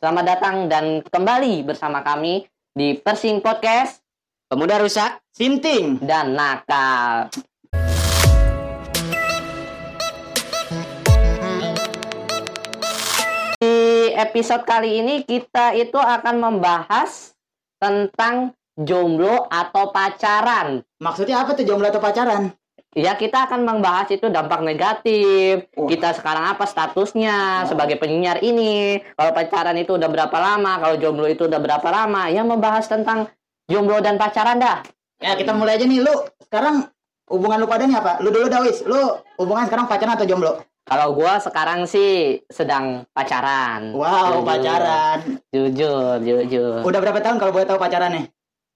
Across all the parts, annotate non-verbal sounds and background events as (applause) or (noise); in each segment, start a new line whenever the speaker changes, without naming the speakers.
Selamat datang dan kembali bersama kami di Persing Podcast
Pemuda rusak,
Sinting.
dan Nakal. Di episode kali ini kita itu akan membahas tentang jomblo atau pacaran.
Maksudnya apa tuh jomblo atau pacaran?
Ya kita akan membahas itu dampak negatif.
Wah.
Kita sekarang apa statusnya sebagai penyiar ini. Kalau pacaran itu udah berapa lama, kalau jomblo itu udah berapa lama. Yang membahas tentang jomblo dan pacaran dah.
Ya kita mulai aja nih lu. Sekarang hubungan lu pada nih apa? Lu dulu Dawis. Lu hubungan sekarang pacaran atau jomblo?
Kalau gua sekarang sih sedang pacaran.
Wow,
Jujur.
pacaran.
Jujur, jujur.
Udah berapa tahun kalau boleh tahu pacarannya?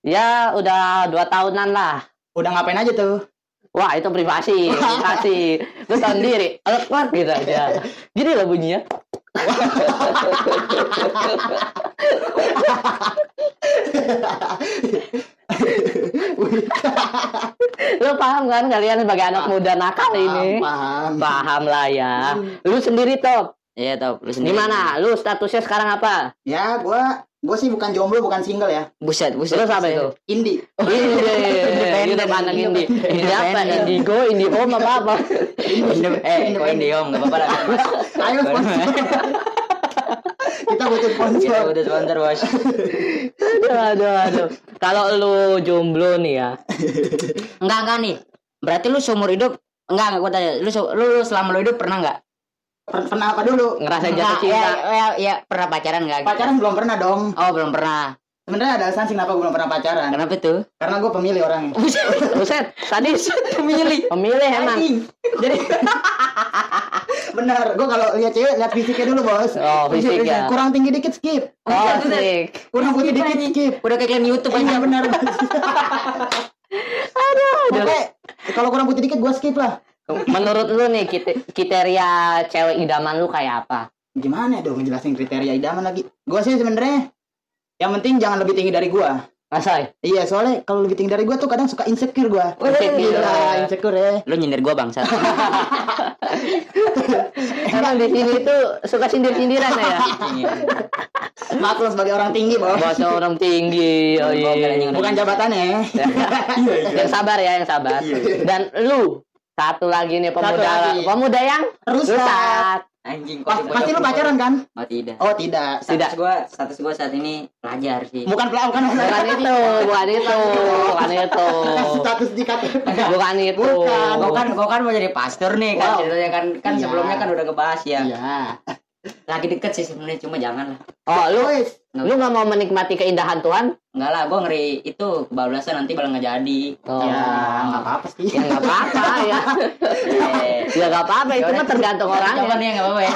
Ya udah dua tahunan lah.
Udah ngapain aja tuh?
Wah itu privasi, privasi. (laughs) Lu tahu sendiri, banget gitu aja. Gini loh bunyinya. Lu paham kan kalian sebagai anak muda nakal ini?
Paham.
Paham lah ya. Lu sendiri top.
Iya tau, lu sendiri.
Gimana? Lu statusnya sekarang apa?
Ya, gua gua sih bukan jomblo, bukan single ya.
Buset, buset.
Terus apa itu?
Indie.
Ini kita pandang ini. Ini apa? Indigo, Indihome apa apa?
Indo- (laughs) eh, kok Indiom, gak apa-apa lah. (laughs)
Ayo sponsor. (laughs) Kita butuh
Kita
sponsor.
udah sponsor, bos.
Aduh, aduh, aduh. Kalau lu jomblo nih ya,
Enggak, enggak nih. Berarti lu seumur hidup Enggak, enggak, gua tanya. Lu, lu selama lu hidup pernah enggak?
Per- Pernah apa dulu?
ngerasain jatuh cinta.
Ya, ya, ya, pernah pacaran enggak? gitu?
Pacaran belum pernah dong.
Oh, belum pernah.
Sebenarnya ada alasan sih kenapa belum pernah pacaran.
Kenapa tuh?
Karena gue pemilih orangnya.
Buset, sadis. Pemilih. Pemilih emang.
Jadi (laughs) benar, gue kalau lihat cewek lihat fisiknya dulu bos.
Oh, fisik ya.
Kurang tinggi dikit skip.
Oh, asik.
Kurang putih dikit skip.
Udah kayak YouTube
Iya
aja.
benar. (laughs) (laughs) Oke, kalau kurang putih dikit gue skip lah.
Menurut lu nih kriteria cewek idaman lu kayak apa?
Gimana dong ngejelasin kriteria idaman lagi? Gue sih sebenarnya yang penting jangan lebih tinggi dari gue.
Masai.
Iya, soalnya kalau lebih tinggi dari gue tuh kadang suka insecure gue.
Insecure.
Gila, insecure ya.
Lu nyindir gua bangsa. (laughs)
Emang di sini tuh suka sindir-sindiran ya?
Maaf lo sebagai orang tinggi, bos.
Bahasa orang tinggi. Oh, iya.
Bukan jabatannya. (laughs)
yang sabar ya, yang sabar. Dan lu satu lagi nih pemuda
lagi.
pemuda yang
Rusak.
Anjing,
Pas- pasti lu pacaran kan?
Oh, tidak.
Oh, tidak.
Status gua, status gua saat ini pelajar sih.
Bukan pelakukan
bukan itu, bukan itu, bukan itu. (laughs)
status di KTP.
Bukan itu.
Bukan,
Gua kan, gua kan mau jadi pastor nih
Wow.
kan ceritanya kan kan
Iya.
sebelumnya kan udah ngebahas ya.
Iya.
Lagi deket sih sebenarnya cuma jangan lah.
Oh, lu
Wes,
lu nggak mau menikmati keindahan Tuhan?
Enggak lah, gua ngeri itu kebablasan nanti malah nggak jadi.
Oh.
ya nggak apa-apa sih.
Ya nggak apa-apa ya.
Eh, (laughs)
Ya nggak apa-apa itu mah tergantung
Coba
orangnya.
nih nggak apa-apa ya.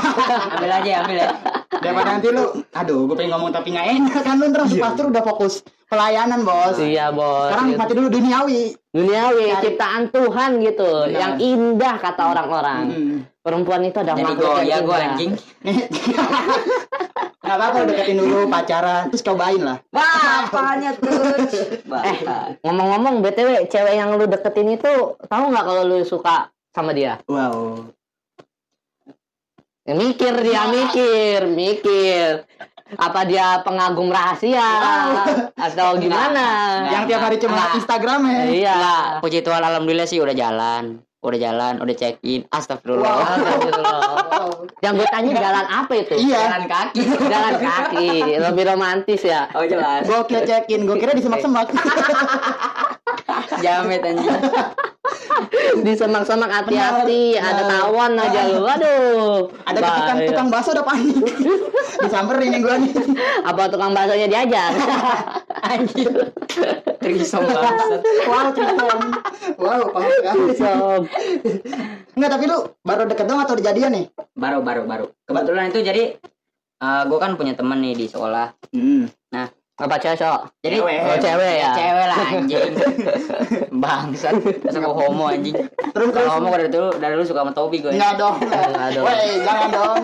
Ambil aja, ambil ya.
Daripada nanti lu, aduh, gue pengen ngomong tapi nggak enak kan lu terus pastor udah fokus pelayanan bos.
Iya bos.
Sekarang nikmati dulu duniawi.
Duniawi,
Cari-
ciptaan Tuhan gitu,
Benar.
yang indah kata orang-orang.
Hmm.
Perempuan itu ada
Jadi
makhluk
gua
yang
ya gua
indah.
anjing. (laughs)
Nggak apa-apa lu deketin dulu pacaran, terus cobain lah.
Wah, apanya tuh? (laughs)
Eh, ngomong-ngomong btw, cewek yang lu deketin itu tahu nggak kalau lu suka sama dia?
Wow.
Ya, mikir dia, mikir, mikir. Apa dia pengagum rahasia atau gimana?
Yang tiap hari cuma. Instagram ya.
Iya.
Puji Tuhan alhamdulillah sih udah jalan. Udah jalan, udah check in. Astagfirullah.
Wow.
Astagfirullah. (laughs)
Wow.
Yang gue tanya jalan apa itu?
Iya.
Jalan kaki.
Jalan kaki, lebih romantis ya.
Oh jelas.
Gue kira check-in, gue kira di semak-semak. (laughs) (laughs) (laughs)
Jamet anjing.
Di semak-semak hati-hati, ada tawon aja lu. Aduh.
Ada
Bahaya.
tukang bakso udah panik. (laughs) Disamperin yang gue nih.
Apa tukang baksonya diajar? (laughs)
Anjing. Trisom bangsat.
Wow, Tristan. Wow, panik sekali.
Sob.
Enggak, tapi lu baru deket dong atau jadian nih?
Baru baru baru. Kebetulan itu jadi eh gue kan punya temen nih di sekolah.
Hmm.
Apa cewek? Sok?
Jadi
Cewek.
Oh, cewek ya?
Cewek lah anjing. (laughs) Bangsat. Gue homo anjing.
Terus terus.
Kalau homo dari dulu dari dulu suka sama Tobi gue.
Enggak dong. (laughs)
Enggak dong.
Woi, jangan dong.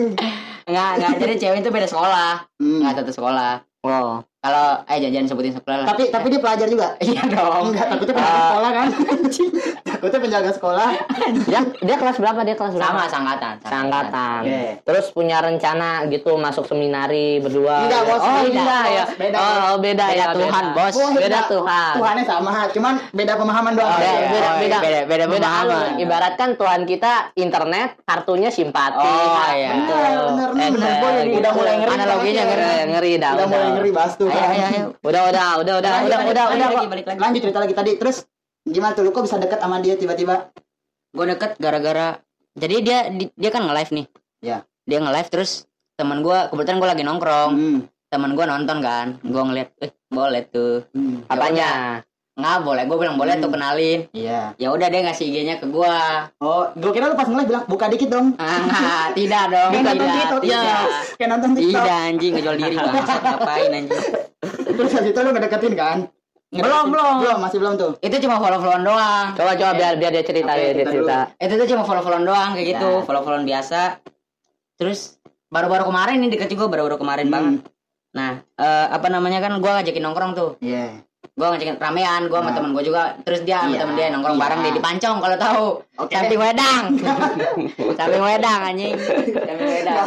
(laughs)
Enggak, enggak. Jadi cewek itu beda sekolah.
Hmm.
Enggak satu sekolah.
Oh.
Kalau eh jangan sebutin sekolah lah.
Tapi tapi dia pelajar juga. (laughs)
Iya dong.
Enggak, takutnya penjaga
Ah.
sekolah kan. Takutnya penjaga sekolah. (laughs)
Dia dia kelas berapa? Dia kelas berapa?
Sama sangkatan.
Seangkatan.
Oke.
Terus punya rencana gitu masuk seminari berdua.
Enggak, Bos.
Oh,
Beda,
beda ya.
Bos. Beda,
oh, beda,
Beda
ya.
Tuhan,
beda.
Bos.
Wah,
Beda Tuhan.
Tuhannya sama, cuman beda pemahaman doang.
Beda,
iya.
beda,
Oh,
beda,
beda- beda pemahaman.
anu, Ibaratkan Tuhan kita internet, kartunya simpati.
Oh, iya.
Bener, bener, nih, bener.
Eh,
Boy,
gitu.
udah mulai ngeri.
Analoginya
ya.
ngeri, ngeri dah.
Udah mulai ngeri bahas tuh.
Ayo, ayo, ayo.
Udah, udah, udah, udah, udah, udah, udah.
lagi,
kok.
balik lagi.
Lanjut cerita lagi tadi. Terus gimana tuh lu kok bisa deket sama dia tiba-tiba?
Gue deket gara-gara jadi dia di- dia kan nge-live nih.
Ya.
Dia nge-live terus teman gue kebetulan gue lagi nongkrong.
Hmm.
Teman gue nonton kan. Gue ngeliat, eh boleh tuh.
Hmm.
Apanya?
Nggak boleh. Gue bilang boleh tuh
Hmm.
kenalin.
Iya.
Ya udah dia ngasih IG-nya ke gue.
Oh, gue kira lu pas mulai bilang buka dikit dong.
Ah, (laughs) tidak dong.
Kayak nonton. TikTok.
Tidak. (laughs)
Kayak nonton TikTok.
Tidak anjing ngejual diri bangsat ngapain anjing. (laughs)
Terus habis itu lu ngedeketin kan?
Belum, belum.
Belum, masih belum tuh.
Itu cuma follow-followan doang.
Coba, coba biar biar dia cerita,
Oke,
biar dia cerita.
Itu tuh cuma follow-followan doang kayak gitu,
Ya.
follow-followan biasa. Terus baru-baru kemarin nih deket juga baru-baru kemarin
Hmm.
banget. Nah, eh, apa namanya kan gua ngajakin nongkrong tuh.
Iya.
Gua ngajakin ramean, gua sama
Nah.
temen gua juga. Terus dia sama
Iya,
temen dia nongkrong
iya.
bareng di Pancong kalau tahu.
Oke.
Samping wedang. (laughs) Samping wedang anjing. Samping wedang.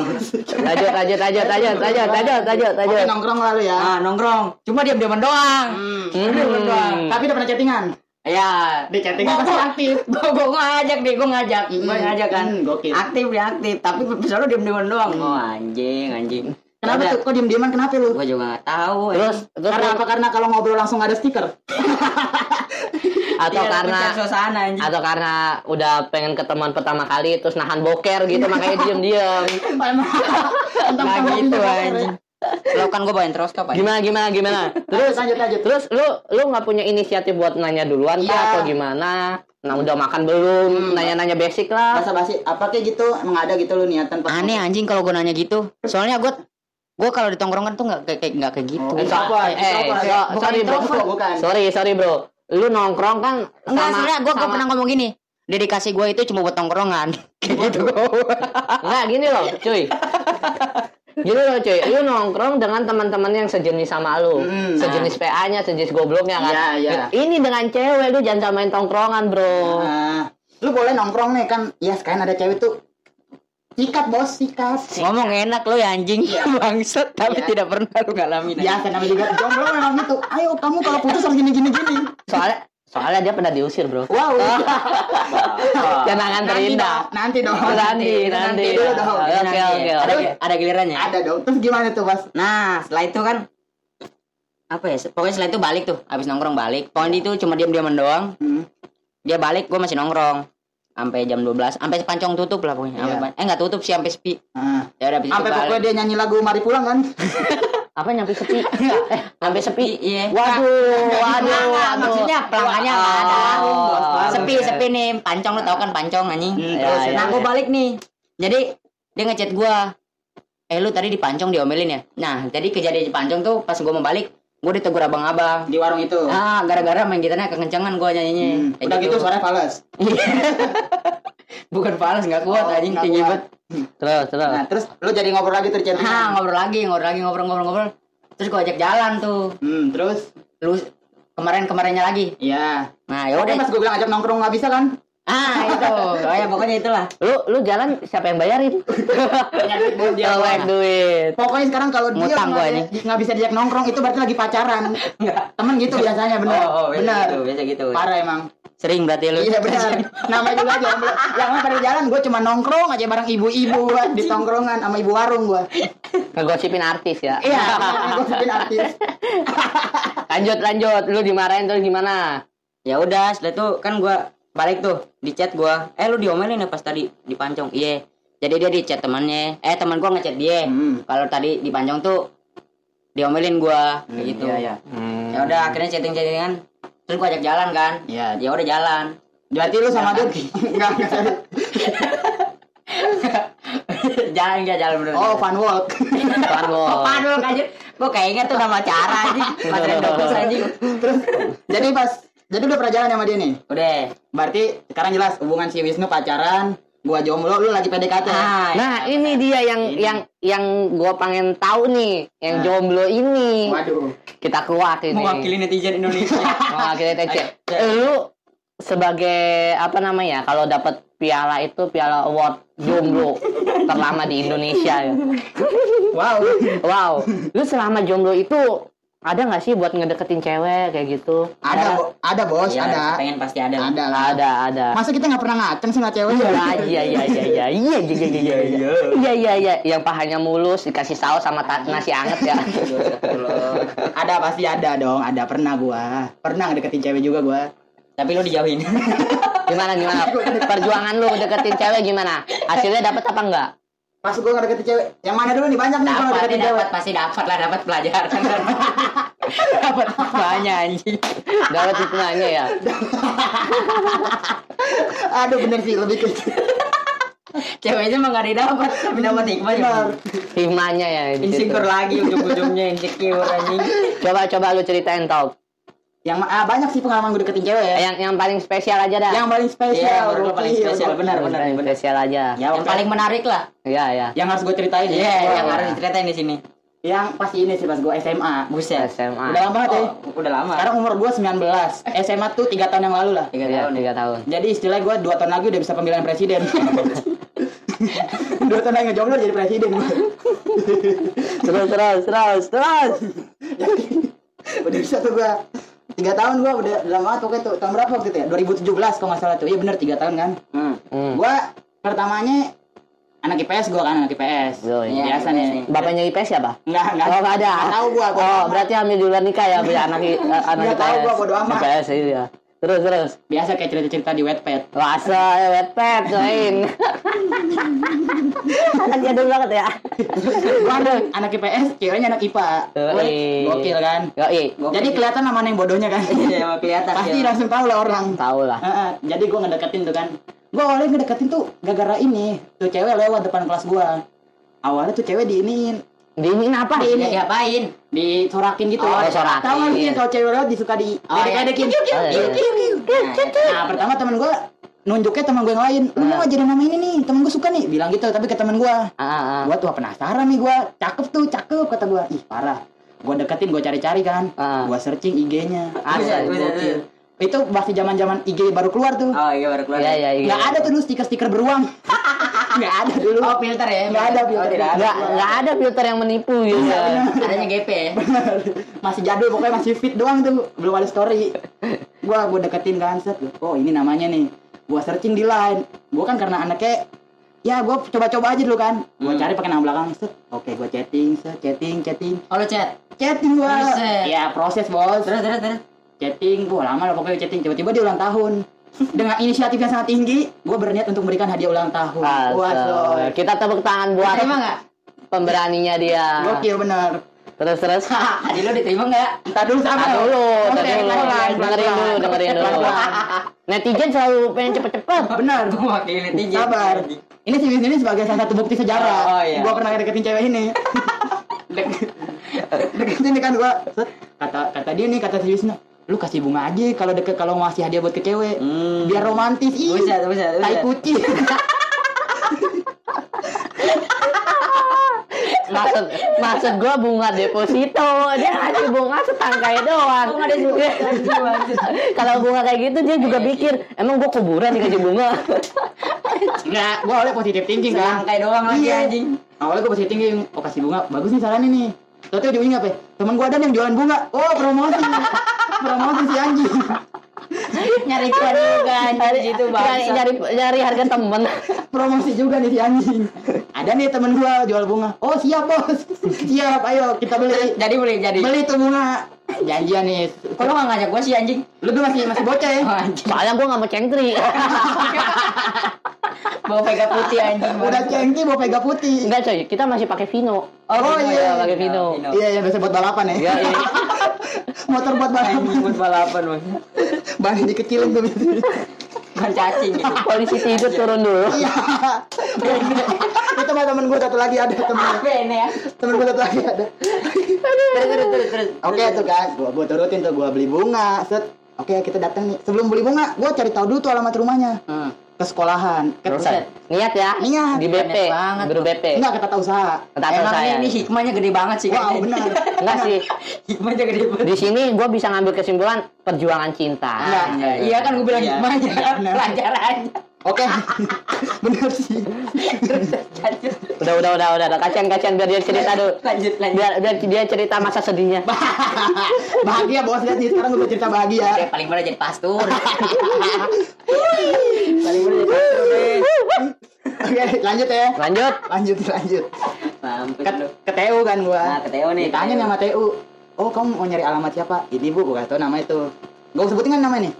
Lanjut, lanjut, lanjut, lanjut, lanjut, lanjut, lanjut,
Oke,
lanjut.
nongkrong lalu ya.
Ah, nongkrong. Cuma diam-diaman doang.
Hmm.
Hmm.
Doang.
Tapi udah pernah chattingan?
Ya,
Di chattingan pasti aktif. (laughs)
gua gua ngajak deh, gua ngajak, gua
Hmm,
ngajak kan.
hmm, gokil.
Aktif dia aktif, tapi selalu diam-diaman doang.
Hmm.
Oh anjing, anjing.
Kenapa tuh? Kok diem-dieman kenapa lu?
Gua juga nggak tahu.
Terus, terus
Karena apa? Karena kalau ngobrol langsung ada stiker. (laughs)
atau
Iya,
karena
suasana anjing.
atau karena udah pengen ketemuan pertama kali terus nahan boker gitu makanya diem-diem.
Sama (laughs)
gitu
pindah
anjing. Lo kan gua bawain terus apa?
Gimana gimana gimana? (laughs)
Terus
Terus
lanjut lanjut.
terus lu lu nggak punya inisiatif buat nanya duluan kah
Iya.
atau gimana? Nah udah makan belum?
Hmm.
Nanya-nanya basic lah.
Basa basi apa kayak gitu emang ada gitu lu niatan pas
Aneh anjing kalau gua nanya gitu. Soalnya gua gua kalau di tongkrongan tuh nggak kayak kayak- nggak kayak gitu.
Oh,
Eh,
Introvert,
eh,
introvert.
so-
Bukan
sorry bro,
bukan.
sorry sorry bro. Lu nongkrong kan
Enggak,
sama-
sebenarnya gua, gua
sama-
pernah ngomong gini. Dedikasi gua itu cuma buat tongkrongan. (laughs) Kayak gitu.
Enggak gini loh, cuy. Gini loh cuy, lu nongkrong dengan teman-teman yang sejenis sama lu.
Hmm,
sejenis PA-nya, sejenis gobloknya kan.
Iya, iya.
Ini dengan cewek lu jangan samain tongkrongan, Bro.
Nah, lu boleh nongkrong nih kan. Ya sekarang ada cewek tuh. Sikat bos, sikat.
Ngomong enak lo ya anjing.
Iya. (laughs)
Bangsat tapi
Iya.
tidak pernah lu ngalamin.
Ya, namanya juga jomblo memang gitu. Ayo kamu kalau putus harus gini gini gini.
Soalnya soalnya dia pernah diusir, Bro.
Wow. (laughs)
Kenangan terindah.
Nanti dong.
Nanti,
Itu
nanti.
dulu dong.
Oke,
Nanti,
oke,
Ada,
oke.
ada gilirannya.
Ada dong. Terus gimana tuh, Mas?
Nah, setelah itu kan apa ya? Pokoknya setelah itu balik tuh, habis nongkrong balik. Pokoknya itu cuma diam-diaman doang.
Hmm.
Dia balik, gua masih nongkrong. Sampai jam 12, sampai pancong tutup lah pokoknya. Sampai
Iya.
eh enggak tutup sih sampai sepi.
Nah,
Ya udah
sampai pokoknya dia nyanyi lagu Mari Pulang kan? (laughs)
Apa nyampe sepi? (laughs) eh, nyampe sepi.
Iya.
Waduh, waduh, waduh.
maksudnya pelanggannya nggak ada.
Oh,
sepi, sepi nih. Pancong lu tau kan pancong anjing.
Hmm,
Ya, ya,
nah, gua balik nih. Jadi dia ngechat gua. Eh lu tadi di pancong diomelin ya? Nah, jadi kejadian di pancong tuh pas gua mau balik, gua ditegur abang-abang.
Di warung itu.
Ah, gara-gara main gitarnya kekencangan gua nyanyinya.
Hmm.
Kayak
Udah gitu suaranya fals. (laughs)
Bukan falas nggak kuat
Oh,
anjing tinggi banget.
Terus, terus.
Nah, terus lu jadi ngobrol lagi chattingan.
Ah, ngobrol lagi, ngobrol lagi, ngobrol-ngobrol-ngobrol. Terus gua ajak jalan tuh.
Hmm, terus
Lu kemarin-kemarinnya lagi.
Iya.
Nah, ya udah.
pas gue bilang ajak nongkrong nggak bisa kan?
Ah, itu. Oh ya pokoknya itulah.
Lu lu jalan siapa yang bayarin? (laughs)
Dia.
Duit.
Pokoknya sekarang kalau dia nggak bisa diajak nongkrong itu berarti lagi pacaran. Temen gitu biasanya bener.
Oh, oh, biasa
bener.
gitu, biasa gitu.
Parah emang.
Sering berarti lu.
Iya benar. Namanya juga jomblo. (laughs) Yang pada jalan gue cuma nongkrong aja bareng ibu-ibu di tongkrongan sama ibu warung gue.
Ngegosipin artis ya.
Iya, (laughs) gue bikin artis.
Lanjut, lanjut. Lu dimarahin terus gimana?
Ya udah, setelah itu kan gua balik tuh di chat gua. Eh lu diomelin ya pas tadi di pancong. Iya. Jadi dia di chat temannya. Eh teman gua ngechat dia.
Hmm.
Kalau tadi di pancong tuh diomelin gua kayak gitu.
Iya, iya.
Ya udah akhirnya chatting-chattingan. Terus gua ajak jalan kan.
Iya.
Ya udah jalan.
Berarti lu sama dia (laughs) enggak (laughs)
jalan enggak jalan bener.
Oh, fun walk. (laughs)
Tuan lo.
Oh, padul aja. Gua kayak inget tuh nama cara dokus anjing.
Terus jadi pas jadi udah pernah jalan sama dia nih.
Udah.
Berarti sekarang jelas hubungan si Wisnu pacaran, Gua jomblo, lu lagi PDKT.
Ah,
Nah, ini dia yang
Ini.
yang yang gua pengen tahu nih, yang
Nah.
jomblo ini.
Waduh.
Kita keluar ini.
mewakili netizen Indonesia. (laughs)
Mewakili TC. Lu sebagai apa namanya? Kalau dapat piala itu piala award jomblo terlama di Indonesia ya.
Wow.
Wow. Lu selama jomblo itu ada nggak sih buat ngedeketin cewek kayak gitu?
Ada, Bo- ada bos,
Iya,
ada.
pengen pasti ada.
Ada lah.
Ada, ada.
Masa kita nggak pernah ngaceng sih sama cewek?
Ah, iya iya iya iya iya iya iya iya iya iya iya iya iya yang pahanya mulus dikasih saus sama nasi anget ya
ada pasti ada dong, ada pernah gua. Pernah ngedeketin cewek juga gua.
Tapi lo dijauhin.
gimana gimana (laughs) perjuangan lu deketin cewek gimana hasilnya dapat apa enggak
Pas gua ngedeketin cewek, yang mana dulu nih? Banyak nih ngedeketin
nih,
cewek.
dapat. Pasti dapat lah dapat pelajaran. (laughs) Dapat banyak anjing.
Dapat hikmahnya ya? (laughs)
Aduh bener sih lebih ke
ceweknya mah gak didapat tapi dapat hikmah
Benar.
hikmahnya ya
insecure lagi ujung-ujungnya insecure anjing.
Coba coba lu ceritain top
Yang ah, banyak sih pengalaman gue deketin cewek ya.
yang yang paling spesial aja dah
Yang paling
Iya,
spesial,
menurut gua paling spesial, benar,
Yang
benar,
paling
benar.
spesial aja
Ya,
yang paling menarik lah
iya ya
Yang harus gue ceritain
iya
ya.
yang harus diceritain di sini
Yang pasti ini sih pas gue SMA.
buset
SMA
Udah lama banget ya.
Oh, udah lama
Sekarang umur gue 19. SMA tuh 3 tahun yang lalu lah.
tiga
Iya,
tahun
tiga tahun
Jadi istilahnya gue 2 tahun lagi udah bisa pemilihan presiden. (laughs) 2 tahun lagi ngejomblo jadi presiden
terus terus terus terus (laughs)
udah bisa tuh gue. 3 tahun gue udah lama banget pokoknya tuh. Tahun berapa waktu itu ya? 2017 kalau nggak salah tuh. Iya bener 3 tahun kan.
hmm.
hmm.
Gue pertamanya anak IPS gue kan anak IPS.
Oh, iya.
Biasa nih.
bapaknya IPS siapa
Enggak, enggak.
Oh nggak ada.
Nggak tahu gua. bodo
Oh
amat.
berarti ambil di luar nikah ya punya anak eh, anak
Nggak tahu gua, bodo amat.
IPS iya. Terus terus.
biasa kayak cerita-cerita di Wattpad.
Rasa ya wetpad join. (laughs) Anak jadul banget ya. (laughs)
Gua anak, anak IPS, ceweknya anak IPA. Gokil kan?
Yoi.
Jadi kelihatan mana yang bodohnya kan?
iya emang kelihatan
Pasti
ya.
langsung tahu lah orang.
Tahu lah.
Heeh, jadi gua ngedeketin tuh kan. Gua awalnya ngedeketin tuh gara-gara ini. Tuh cewek lewat depan kelas gua. Awalnya tuh cewek diinin,
Diinin apa?
Di-
Dia diapain
disorakin gitu.
Oh, disorakin.
Tahu nggak sih kalau cewek lewat disuka di
Oh, iya.
iya.
Nah, pertama teman gua nunjuknya teman gue yang lain. Lu mau jadi nama ini nih, temen gue suka nih. Bilang gitu, tapi ke temen gua.
Ah, ah, ah.
Gua tuh penasaran nih gua. Cakep tuh, cakep kata gua. Ih, parah. Gua deketin, gua cari-cari kan.
Ah.
Gua searching IG-nya.
Asal.
Buset, buset,
Gokil.
buset.
Itu masih zaman-zaman IG baru keluar tuh.
oh iya baru keluar
Iya iya iya.
Nggak ada tuh dulu stiker-stiker beruang. (laughs) Nggak ada dulu.
oh filter ya
Nggak ada
oh,
filter.
tidak ada
Nggak nggak ada filter yang menipu gitu.
adanya GP ya (laughs)
masih jadul pokoknya masih fit doang tuh belum ada story (laughs) gua gua deketin kan set oh ini namanya nih gua searching di line. Gua kan karena anaknya ya gua coba-coba aja dulu kan. Gua
Hmm.
cari pakai nama belakang set. Oke gua chatting set. Chatting chatting.
Oh lo chat?
Chatting gua.
Buset.
ya proses bos.
Terus terus terus.
Chatting. Gua lama lah pokoknya chatting. Tiba-tiba dia ulang tahun. Dengan inisiatif yang sangat tinggi gua berniat untuk memberikan hadiah ulang tahun. Wah,
Asal. Kita tepuk tangan buat
terima nggak?
pemberaninya dia.
gokil bener
Terus terus. (laughs)
hadiah lo diterima nggak
Entar dulu sabar
dulu, dulu. Dengerin dulu, dengerin dulu. Netizen selalu pengen cepet-cepet.
bener
Gua mewakili netizen
Sabar. Ini sih ini sebagai salah satu bukti sejarah.
Oh, oh, iya.
Gua pernah deketin cewek ini. (laughs) Dek- deketin kan gua. Set. Kata kata dia nih kata si Wisnu, lu kasih bunga aja kalau deket kalau ngasih hadiah buat ke cewek.
Hmm.
Biar romantis.
Buset, buset.
Tai kucing. (laughs)
Maksud maksud gua bunga deposito. Dia ngasih bunga setangkai doang.
Bunga deposito, (laughs)
Kalau bunga kayak gitu dia juga pikir, emang gua kuburan dikasih bunga.
Enggak, gua awalnya positif thinking kan.
Selangkai doang lagi
Iya.
anjing
Awalnya gua positif thinking, oh kasih bunga, bagus nih sarannya nih. Tapi ujungnya apa? ya? Temen gua ada nih yang jualan bunga. Oh, promosi. (laughs) promosi si anjing.
Nyari cuan juga
Nyari,
gitu
nyari,
bang
nyari, nyari harga temen.
promosi juga nih si anjing. Ada nih temen gua jual bunga. Oh siap bos, siap. Ayo kita beli.
jadi boleh jadi
Beli tuh bunga. Janjian nih.
kok lo nggak ngajak gua sih anjing
Lu tuh masih masih bocah ya.
oh, anjing
Soalnya gua gak mau cengtri. (laughs)
bawa pega putih anjing
Udah cengki bawa pega putih.
Enggak coy, kita masih pakai Vino.
Oh, iya.
pakai Vino.
Iya iya biasa buat balapan ya.
Iya, iya. (laughs)
Motor buat balapan.
buat balapan bang (laughs)
Ban dikecilin tuh biasanya.
bukan cacing gitu
Polisi tidur turun dulu.
Iya. (laughs) Itu mah temen gua satu lagi ada temen.
apa ini ya
Temen gua satu lagi ada.
terus terus terus terus
Oke tuh kan, gua gua turutin tuh gua beli bunga, set. Oke kita datang nih. Sebelum beli bunga, gua cari tahu dulu tuh alamat rumahnya.
Hmm.
Ke sekolahan. Ke.
Niat ya?
Niat.
Di BP.
Niat banget.
Guru BP.
Enggak ke tata usaha.
Tata
Emang
usaha.
ini hikmahnya gede banget sih.
Wow, benar. (laughs)
Enggak sih.
hikmahnya gede banget.
Di sini gue bisa ngambil kesimpulan perjuangan cinta.
Iya, iya kan gue bilang
Iya.
hikmahnya,
Iya,
pelajarannya.
Oke. (laughs) bener sih.
Lanjut,
Udah, udah, udah, udah. Kasihan, kasihan biar dia cerita dulu.
lanjut, lanjut.
Biar, biar dia cerita masa sedihnya. (laughs)
bahagia bos lihat nih sekarang gue cerita bahagia.
Dia paling mudah jadi pastor. (laughs) paling mudah jadi pastor deh.
Oke, lanjut ya.
Lanjut.
Lanjut, lanjut.
Mampus
Ke, ke TU kan gua.
Nah, ke TU nih,
Ditanya sama TU. Oh, kamu mau nyari alamat siapa? Ini bu, gua gak tau nama itu. Gak usah sebutin kan namanya nih.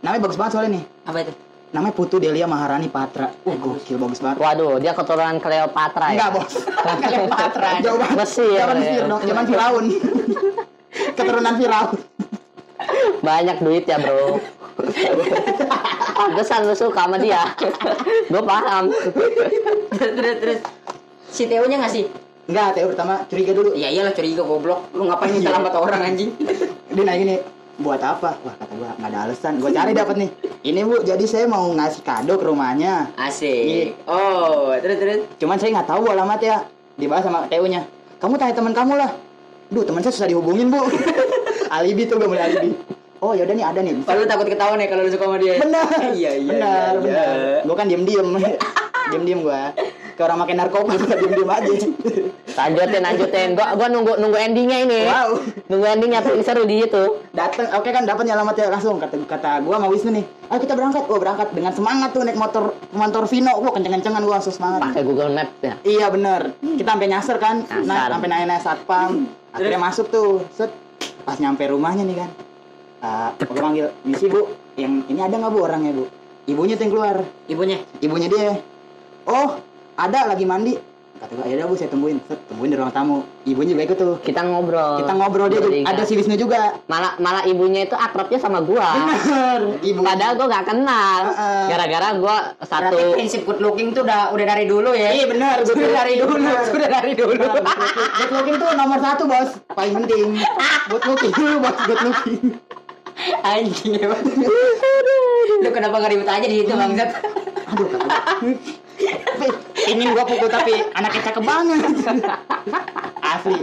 Namanya bagus banget soalnya nih.
Apa itu?
Namanya Putu Delia Maharani Patra. Uh, gokil bagus banget.
Waduh, dia keturunan Cleopatra ya?
Enggak, bos. (laughs)
Cleopatra.
Jauh banget.
Mesir,
Zaman
ya.
Mesir dong, zaman Firaun. (laughs) Keturunan Firaun.
Banyak duit ya, bro. Pantesan lu suka sama dia. Gue paham.
terus, terus, terus. Si Teo-nya nggak sih?
Enggak, TU pertama curiga dulu.
Iya iyalah curiga goblok. Lu ngapain minta alamat orang anjing?
Dia nanya gini, buat apa? Wah, kata gua nggak ada alasan. Gua cari dapat nih. Ini bu, jadi saya mau ngasih kado ke rumahnya.
Asik. Oh, terus terus.
Cuman saya nggak tahu bu alamatnya. Dibahas sama TU-nya. Kamu tanya teman kamu lah. Duh, teman saya susah dihubungin, Bu. (laughs) alibi tuh gue mulai alibi. Oh, yaudah nih ada nih. Bisa.
Kalau lu takut ketahuan ya kalau lu suka sama dia.
Bener. (laughs)
Iya iya.
Bener,
iya, iya.
Gue kan diem-diem. (laughs) diem-diem gua. Kayak orang makan narkoba, (laughs) gua diem-diem aja.
Lanjutin, lanjutin. Gua, gua nunggu nunggu endingnya ini.
Wow.
Nunggu endingnya paling seru di itu.
Dateng, oke kan dapat alamatnya langsung kata kata gua sama Wisnu nih. Ayo kita berangkat. Wah, berangkat dengan semangat tuh naik motor motor Vino. Wah, kenceng-kencengan gua langsung semangat.
Pakai Google Map ya.
Iya bener Kita sampai nyasar kan
Nyasar.
nah, Sampai nanya satpam Akhirnya masuk tuh Set Pas nyampe rumahnya nih kan uh, Gue panggil Misi bu Yang ini ada nggak bu orangnya bu Ibunya tuh yang keluar
Ibunya.
Ibunya dia Oh ada lagi mandi Kata gue ya udah bu saya tungguin Set tungguin di ruang tamu Ibunya juga ikut tuh
Kita ngobrol.
Kita ngobrol dia juga
Bertiga.
Ada si Wisnu juga
Malah malah ibunya itu akrabnya sama gua.
Bener Ibu
Padahal gua gak kenal.
Heeh.
Gara-gara gua
Berarti
satu
prinsip good looking tuh udah udah dari dulu ya.
Iya bener
Sudah dari dulu, (laughs) sudah dari dulu.
Good looking tuh nomor satu bos Paling penting Good looking dulu bos Good looking
Anjing. (laughs) Lu kenapa gak ribut aja di situ bangsat?
Aduh, ingin gua pukul tapi anaknya cakep banget. Asli.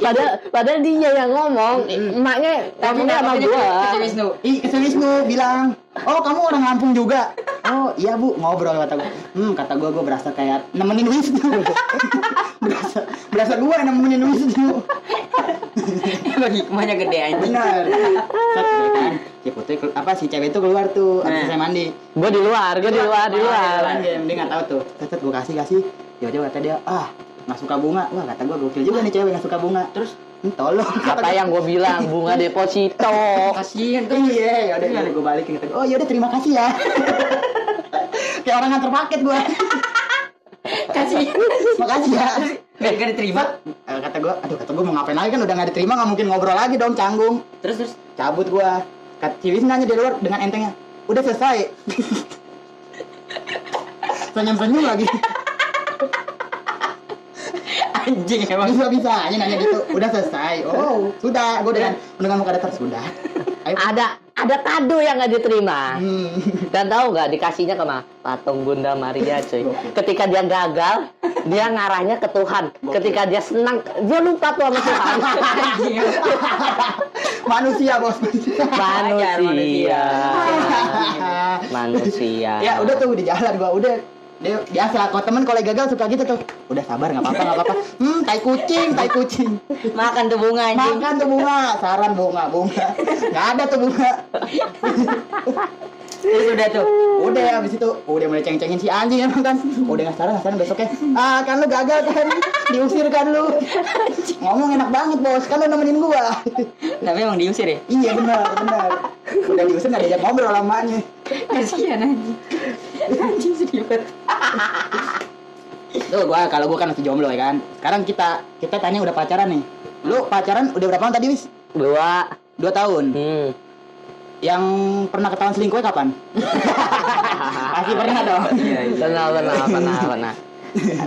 padahal padahal dia yang ngomong, emaknya ngomongnya sama gua.
Wisnu.
Ih, Wisnu bilang, "Oh, kamu orang Lampung juga?" "Oh, iya, Bu." Ngobrol kata gua. Hmm, kata gua gua berasa kayak nemenin Wisnu. (laughs) berasa berasa gua yang nemenin Wisnu. (laughs)
Emang hikmahnya gede anjing.
Benar. Set, kan. Si putri apa si cewek itu keluar tuh habis
Nah.
saya mandi.
Gua di luar, gua di luar, di luar.
Game, dia nggak tahu tuh. Set, gue kasih kasih. Tiba-tiba kata dia, ah nggak suka bunga. Wah kata gue gokil juga nih cewek nggak suka bunga. Terus "Hmm, tolong.
Apa yang gua bilang bunga deposito.
Kasihan tuh.
Iya, ya udah gue balikin kata Oh yaudah terima kasih ya. (laughs) Kayak orang nganter paket gue.
Kasihan.
Makasih ya.
Gak gak diterima.
Eh, kata gue, aduh kata gue mau ngapain lagi kan udah nggak diterima nggak mungkin ngobrol lagi dong canggung.
Terus terus
Cabut gue. Kata Ciwis nanya di luar dengan entengnya. Udah selesai. (laughs) Senyum-senyum lagi.
Anjing emang.
Bisa bisa aja nanya gitu. Udah selesai. Oh, sudah. Gue dengan dengan muka datar sudah. Ayo.
Ada ada kado yang gak diterima.
Hmm.
Dan tahu nggak dikasihnya ke mana? Patung Bunda Maria cuy. Ketika dia gagal, dia ngarahnya ke Tuhan. Ketika dia senang, dia lupa tuh sama Tuhan.
Manusia bos.
manusia.
manusia.
Manusia.
ya udah tuh di jalan gua udah dia biasa kalau temen kalau gagal suka gitu tuh. Udah sabar nggak apa-apa nggak apa-apa. (laughs) Hmm tai kucing tai kucing.
Makan tuh bunga anjing.
makan tuh bunga saran bunga bunga. Nggak ada tuh bunga. (laughs)
Terus udah tuh.
udah ya abis itu udah mulai ceng-cengin si anjing emang kan. Udah nggak saran nggak saran besoknya. Ah kan lu gagal kan? Diusir kan lu. Ngomong enak banget bos. Kan lu nemenin gua.
Tapi emang diusir ya?
iya benar benar. Udah diusir nggak diajak ngobrol lamanya
Kasihan anjing. Anjing sedih banget.
Tuh gua kalau gua kan masih jomblo ya kan. Sekarang kita kita tanya udah pacaran nih. Lu pacaran udah berapa tahun tadi, Wis?
Dua.
Dua tahun.
Hmm.
Yang pernah ketahuan selingkuhnya kapan? (laughs) Pasti pernah dong.
Pernah, pernah, pernah, pernah.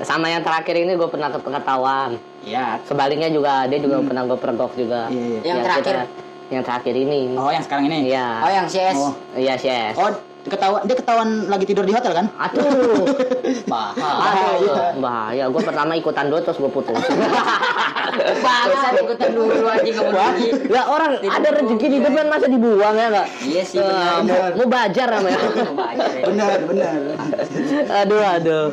Sama yang terakhir ini gue pernah ketahuan.
Iya.
Sebaliknya juga dia juga pernah gue pergok juga.
Iya, iya.
Yang
Ya,
terakhir?
kita- yang terakhir ini.
Oh, yang sekarang ini.
Iya.
Oh yang CS.
Oh.
Iya, yes.
Oh, ketahuan dia ketahuan lagi tidur di hotel kan?
Aduh, (laughs)
Bahaya.
aduh, bahaya. Gue pertama ikutan dulu terus gue putus. (laughs)
Bangsat ikutan dulu anjing kamu.
Ya orang ada rezeki di depan masa dibuang ya nggak?
Iya sih benar.
mau, mau bajar namanya.
Baca ya. (laughs)
Bener, bener.
aduh, aduh.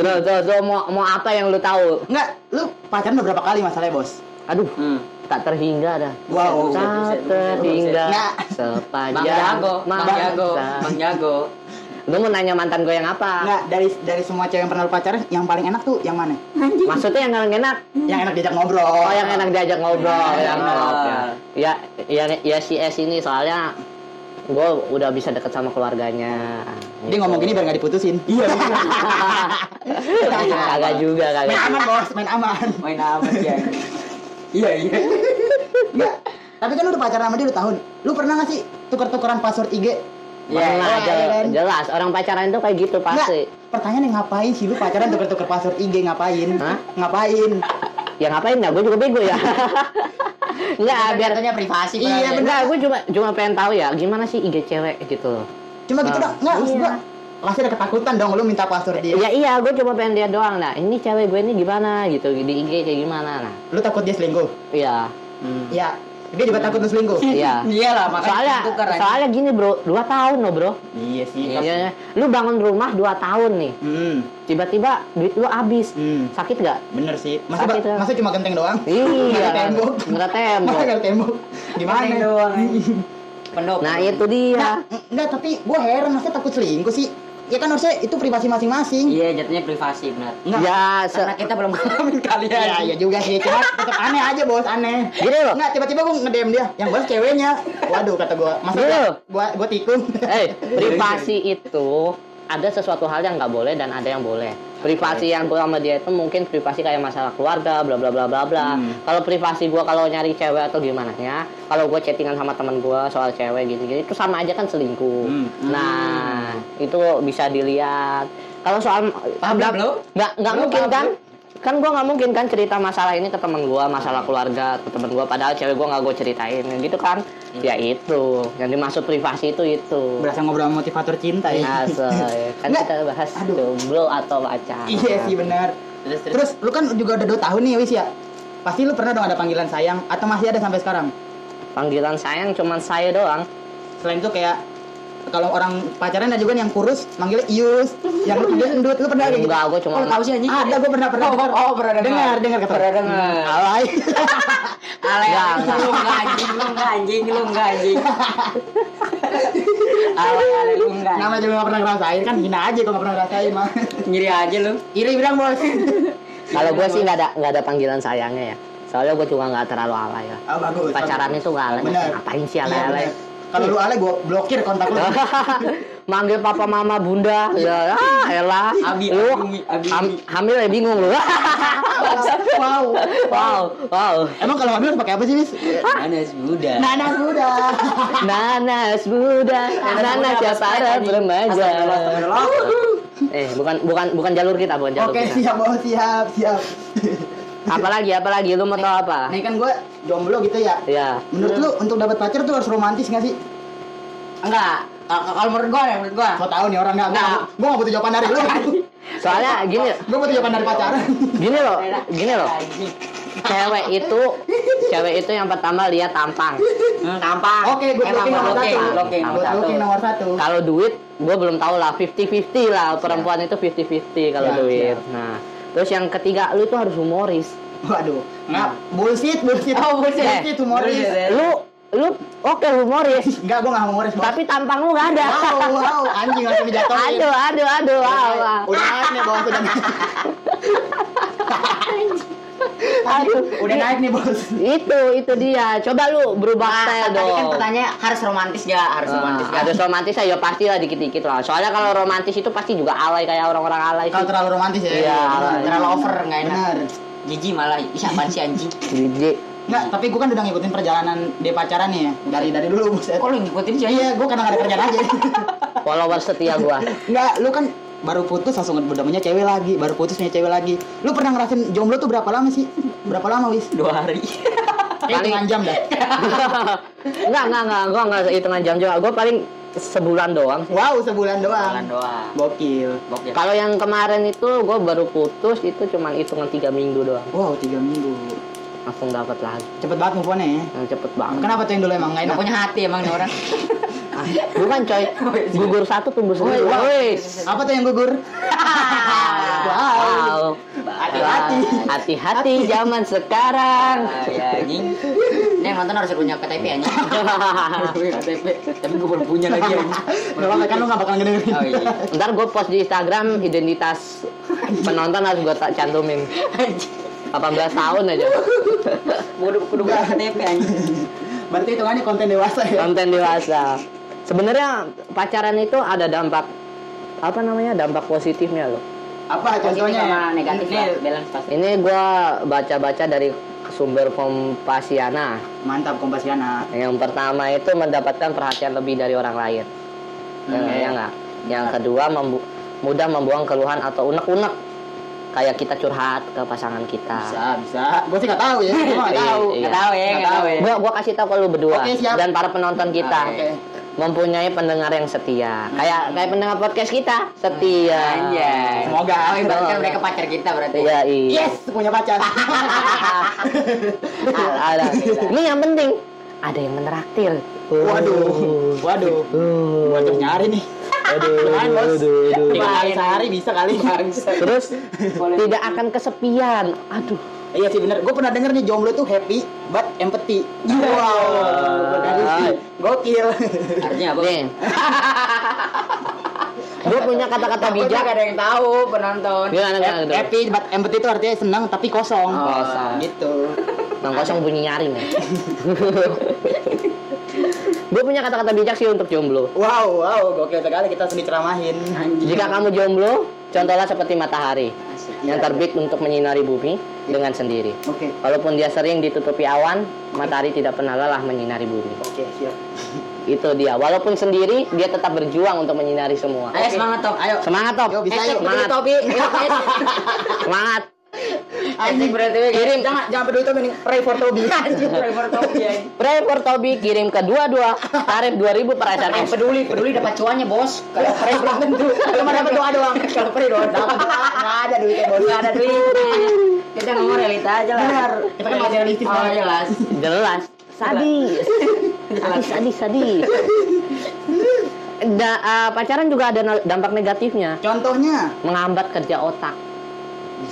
Terus, terus, terus, mau, mau apa yang lu tahu?
Enggak, lu pacaran udah berapa kali masalahnya, Bos?
Aduh,
Hmm.
Tak terhingga dah.
Wow.
Tak terhingga
Nggak. (laughs)
sepanjang
Bang Jago, Bang. Jago, Bang Jago.
Lu mau nanya mantan gue yang apa?
Enggak, dari dari semua cewek yang pernah lu pacaran, yang paling enak tuh yang mana?
Maksudnya yang paling enak?
Yang enak diajak ngobrol.
Oh, yang enak diajak ngobrol,
Iya.
yang oke. Ya, ya, ya si S ini soalnya gue udah bisa deket sama keluarganya.
Dia ngomong gini biar gak diputusin. Iya. (laughs)
kagak juga,
main
kagak.
aman, Bos, main aman.
Main apa sih Iya, iya.
Enggak. Tapi kan lu udah pacaran sama dia udah tahun. Lu pernah gak sih tuker-tukeran password IG?
Ya,
Iya,
aja,
iya kan?
jelas orang pacaran itu kayak gitu pasti.
Enggak. Pertanyaannya ngapain sih lu pacaran (laughs) tuker-tuker password IG ngapain?
Hah?
Ngapain?
Ya ngapain ya? Gue juga bego ya. (laughs) Enggak, biar
Katanya privasi
Iya.
Enggak, gue cuma cuma pengen tahu ya gimana sih IG cewek gitu.
Cuma gitu
Ah,
dong. Maksud
iya.
Pasti ada ketakutan dong lu minta password dia.
Ya iya, gue cuma pengen lihat doang. Nah, ini cewek gue ini gimana gitu di IG kayak gimana? Nah,
Lu takut dia selingkuh?
iya.
Hmm.
Iya. Dia juga takut lu selingkuh. (laughs)
Iya.
Iyalah, makanya
Soalnya
tukar
soalnya gini, Bro. Dua tahun loh, Bro.
Iya sih.
Iya, lu bangun rumah dua tahun nih.
Hmm.
Tiba-tiba duit lu habis.
Hmm.
Sakit gak?
Bener sih. Masa
Sakit, ya?
masa cuma genteng doang?
Iya. (laughs)
Nggak ada tembok.
Nggak ada tembok.
Masa nggak ada tembok? Gimana?
Doang. (laughs) Pendopo.
Nah, itu dia.
Nah, enggak, tapi gua heran masa takut selingkuh sih? Ya kan harusnya itu privasi masing-masing.
Iya, jatuhnya privasi benar.
Enggak.
Ya, se-
Karena kita belum ngalamin (laughs) kali
Iya,
ya.
iya juga sih. Cuma (laughs) tetap aneh aja, Bos. Aneh.
Gini loh.
Enggak, tiba-tiba gua nge-DM dia. Yang balas ceweknya. Waduh, kata gua. Masa
loh.
gua, gua tikung.
eh, (laughs) privasi itu ada sesuatu hal yang nggak boleh dan ada yang boleh. Privasi yang gua sama dia itu mungkin privasi kayak masalah keluarga, bla bla bla bla bla.
Hmm.
Kalau privasi gua kalau nyari cewek atau gimana ya, kalau gua chattingan sama teman gua soal cewek gini-gini itu sama aja kan selingkuh.
Hmm.
Nah, itu bisa dilihat. Kalau soal
Paham belum?
nggak nggak mungkin kan? Kan gua nggak mungkin kan cerita masalah ini ke teman gua, masalah keluarga ke teman gua padahal cewek gua nggak gua ceritain gitu kan. Ya itu, yang dimaksud privasi itu itu.
Berasa ngobrol motivator cinta ya.
Asoy. (laughs) Kan
Nggak.
kita bahas
Aduh.
jomblo atau pacaran.
Iya sih benar.
Terus, terus.
Terus lu kan juga udah 2 tahun nih Wis ya. Pasti lu pernah dong ada panggilan sayang atau masih ada sampai sekarang?
Panggilan sayang cuman saya doang.
Selain itu kayak kalau orang pacaran ada juga yang kurus manggilnya Ius, yang dia endut, lu pernah gitu?
Enggak, gua cuma
Oh, tahu sih anjing.
Ada, gua pernah pernah.
Oh,
dengar.
oh, pernah dengar.
Dengar, dengar kata.
Pernah dengar. (laughs)
Alay.
Enggak,
ale,
enggak.
lu enggak anjing, lu enggak anjing, lu enggak anjing. (laughs) Ale, ale, lu enggak.
Nama juga gak pernah ngerasain kan hina aja kalau gak pernah ngerasain mah.
Ngiri aja lu.
Iri bilang bos. (laughs)
Kalau gue sih nggak ada nggak ada panggilan sayangnya ya. Soalnya gue juga nggak terlalu alay lah.
Oh bagus.
Pacaran itu nggak alay.
Bener.
Ngapain sih
Iya,
alay-alay?
bener. Kalau lu alay gua blokir kontak lu. (laughs)
Manggil papa mama bunda ya ah elah
Abi,
lu
abi, abi.
ham- hamil ya bingung lu (laughs)
wow.
wow wow
Emang kalau hamil pakai apa sih, Wis?
Nanas muda. (laughs)
Nanas muda.
nanas muda nanas ya para remaja
Astagfirullah.
eh bukan bukan bukan jalur kita bukan jalur
Oke,
kita
siap, bos, siap, siap.
Apalagi apalagi lu mau tahu apa
Nih kan gua jomblo gitu ya.
ya
Menurut lu untuk dapat pacar tuh harus romantis gak sih?
Enggak. Kalau kalau menurut gua ya, menurut gua.
Kau tahu nih orang nggak? Gua,
Nggak.
gua nggak butuh jawaban dari lu.
soalnya gini
Gua butuh jawaban dari pacaran.
gini loh gini loh cewek itu cewek itu yang pertama lihat tampang
Hmm, tampang.
Oke, good
Emang
looking nomor satu.
looking.
Nomor satu.
nomor satu.
kalau duit gue belum tahu lah 50-50 lah perempuan itu 50-50 kalau
Siap,
duit
siap.
nah terus yang ketiga lu itu harus humoris
Waduh. Nggak, bullshit, bullshit.
Oh, bullshit.
Bullshit, humoris.
Bullshit, ya.
lu lu oke humoris
Enggak, gua nggak humoris, bos.
tapi tampang lu gak ada
Wow, wow, anjing langsung dijatuhin.
aduh aduh aduh wow, wow.
Udah naik nih, bos. Udah. (laughs)
aduh
Udah naik nih, bos.
itu itu dia coba lu berubah
Nah,
style
tadi
dong
kan pertanyaannya harus romantis gak? Harus romantis
Nah,
gak?
harus romantis ya pasti lah dikit-dikit lah soalnya kalau romantis itu pasti juga alay kayak orang-orang alay
Kalau terlalu romantis ya.
Iya.
Terlalu over nggak enak. Jijik malah. Ih, apaan sih anjing?
jijik
Enggak, tapi gua kan udah ngikutin perjalanan dia pacaran nih ya. Dari dari dulu, buset.
Kok lu ngikutin sih?
Iya, gua karena gak ada kerjaan aja.
follower setia gua
Enggak, lu kan baru putus langsung udah punya cewek lagi, baru putus punya cewek lagi. Lu pernah ngerasain jomblo tuh berapa lama sih? Berapa lama, Wis? (laughs)
Dua hari.
Kayak hitungan jam dah. (laughs)
enggak enggak enggak gua enggak hitungan jam juga gua paling sebulan doang.
Wow, sebulan doang.
Jalan doang.
Gokil.
Gokil.
Kalau yang kemarin itu gue baru putus itu cuman hitungan tiga minggu doang.
Wow, tiga minggu.
Langsung dapat lagi.
Cepet banget move on-nya ya.
Cepet banget.
Kenapa tuh yang dulu emang nggak
punya hati emang orang. (laughs)
Bukan coy. Gugur satu tumbuh sendiri.
Woi,
Wis.
Apa tuh yang gugur?
Wow.
Hati-hati.
Hati-hati zaman sekarang.
Ah, ya anjing. Ini yang nonton harus punya KTP anjing. KTP. Tapi gue belum punya lagi anjing.
Gak apa-apa kan lu gak bakal ngedengerin.
Oh iya.
Ntar gue post di Instagram identitas penonton harus gue tak cantumin. 18 tahun aja.
Kudu kudu punya KTP anjing.
Berarti itu kan konten dewasa ya.
Konten dewasa. Sebenarnya pacaran itu ada dampak apa namanya dampak positifnya loh.
Apa contohnya?
sama negatif
Ini
lah. Balance pasti.
Ini gue baca-baca dari sumber Kompasiana.
Mantap Kompasiana.
Yang pertama itu mendapatkan perhatian lebih dari orang lain. Ya
Hmm,
nggak?
iya.
Ya nggak? Yang kedua membu- mudah membuang keluhan atau unek-unek kayak kita curhat ke pasangan kita.
Bisa, bisa. Gue sih gak tahu ya. Gue gak
Iya,
tahu.
iya.
Nggak tahu ya, nggak tahu ya.
Gua kasih tahu ke lu berdua
siap.
dan para penonton kita.
Oke.
Mempunyai pendengar yang setia. Kayak kayak pendengar podcast kita, setia.
Anjay.
Semoga.
Oh, ibaratkan mereka pacar kita berarti.
Iya, iya.
Yes, punya pacar. (laughs)
ada. Ini yang penting ada yang menraktir.
Waduh. Waduh. Gua ajak nyari nih.
Aduh, aduh, aduh.
Kali sehari bisa kali.
Terus tidak akan kesepian. Aduh.
Iya sih bener. Gue pernah denger nih jomblo tuh happy but empathy. Wow. Dari sih. Gokil.
Artinya apa?
Nih. (laughs) Gue punya kata-kata
Bijak
bijak.
ada yang tahu penonton.
Gimana gimana tuh?
Happy but empathy itu artinya senang tapi kosong.
Oh.
Kosong. Gitu.
Bang kosong bunyi nyaring ya. (laughs) Gue punya kata-kata bijak sih untuk jomblo.
Wow, wow, gokil sekali kita sedih ceramahin.
Jika kamu jomblo, contohlah seperti matahari. Yang terbit untuk menyinari bumi dengan sendiri.
Oke.
Walaupun dia sering ditutupi awan, matahari tidak pernah lelah menyinari bumi.
Oke, siap.
Itu dia. Walaupun sendiri, dia tetap berjuang untuk menyinari semua.
Ayo semangat Top.
Ayo.
Semangat, Top.
Yo, bisa,
Eh,
yuk.
Semangat.
Tobi.
Semangat. (laughs)
Anjing
berarti
kirim jangan jangan peduli tuh mending pray for Toby. (laughs)
Anjing driver Tobi anjing.
Pray for Toby kirim ke dua-dua tarif 2000 per
Eh,
SMS.
peduli, peduli dapat cuannya bos. Kalau pray belum tentu.
Kalau mau dapat doa doang.
Kalau pray doang dapat.
Enggak ada duitnya, Bos.
Nggak ada duit. Kita ngomong realita aja lah.
Benar. Kita kan masih realistis
Oh jelas.
Jelas. Sadis. Sadis, sadis, sadis. Da, eh, pacaran juga ada dampak negatifnya.
Contohnya
Menghambat kerja otak.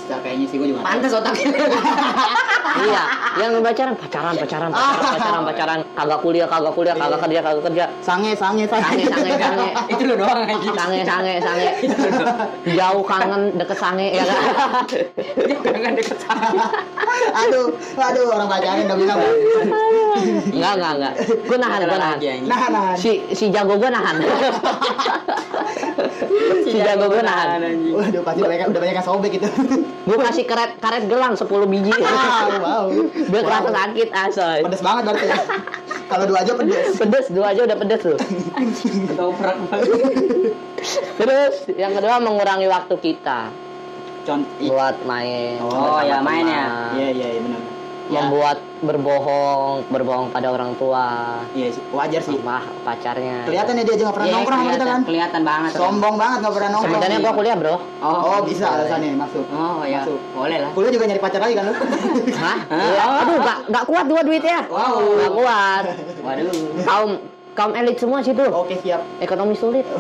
Bisa kayaknya sih gue juga.
Pantes otaknya. (laughs)
iya, yang pacaran, pacaran, pacaran, pacaran, pacaran, pacaran, kagak kuliah, kagak kuliah, kagak kerja, kagak kerja.
Sange, sange,
Sange, sange, sange. (laughs)
Itu lo doang anjing.
Sange, sange, sange. Jauh kangen deket sange ya kan?
Jangan deket sama.
aduh, aduh orang pacaran udah bilang.
Enggak, enggak, enggak. Gue nahan, gue nahan.
Nah, nah.
Si si jago gue nahan. si jago gue nahan.
Waduh, pasti udah banyak udah banyak yang sobek itu.
Gue kasih karet karet gelang 10 biji.
wow, wow.
Biar kerasa
Wow.
sakit asoy.
Pedes banget berarti. ya. Kalau dua aja pedes.
Pedes, dua aja udah pedes tuh.
Ketoprak.
Terus yang kedua mengurangi waktu kita
Contoh.
buat main.
Oh, ya, main ya.
Iya, iya, iya benar. Ya,
Membuat berbohong, berbohong pada orang tua,
iya sih, wajar sih.
apa pacarnya.
Kelihatan ya dia aja nggak pernah
Iya,
nongkrong sama kita kan.
kelihatan banget.
Sombong banget nggak pernah nongkrong.
Sebenarnya gua kuliah, Bro.
Oh, bisa alasannya masuk.
Oh ya,
Masuk.
boleh lah.
Kuliah juga nyari pacar lagi kan lu?
Hah? (laughs) Iya. Aduh, gak, gak kuat gua duitnya.
Wow.
Gak kuat. (laughs)
Waduh.
Kaum kaum elit semua situ.
Oke, siap.
Ekonomi sulit. (laughs)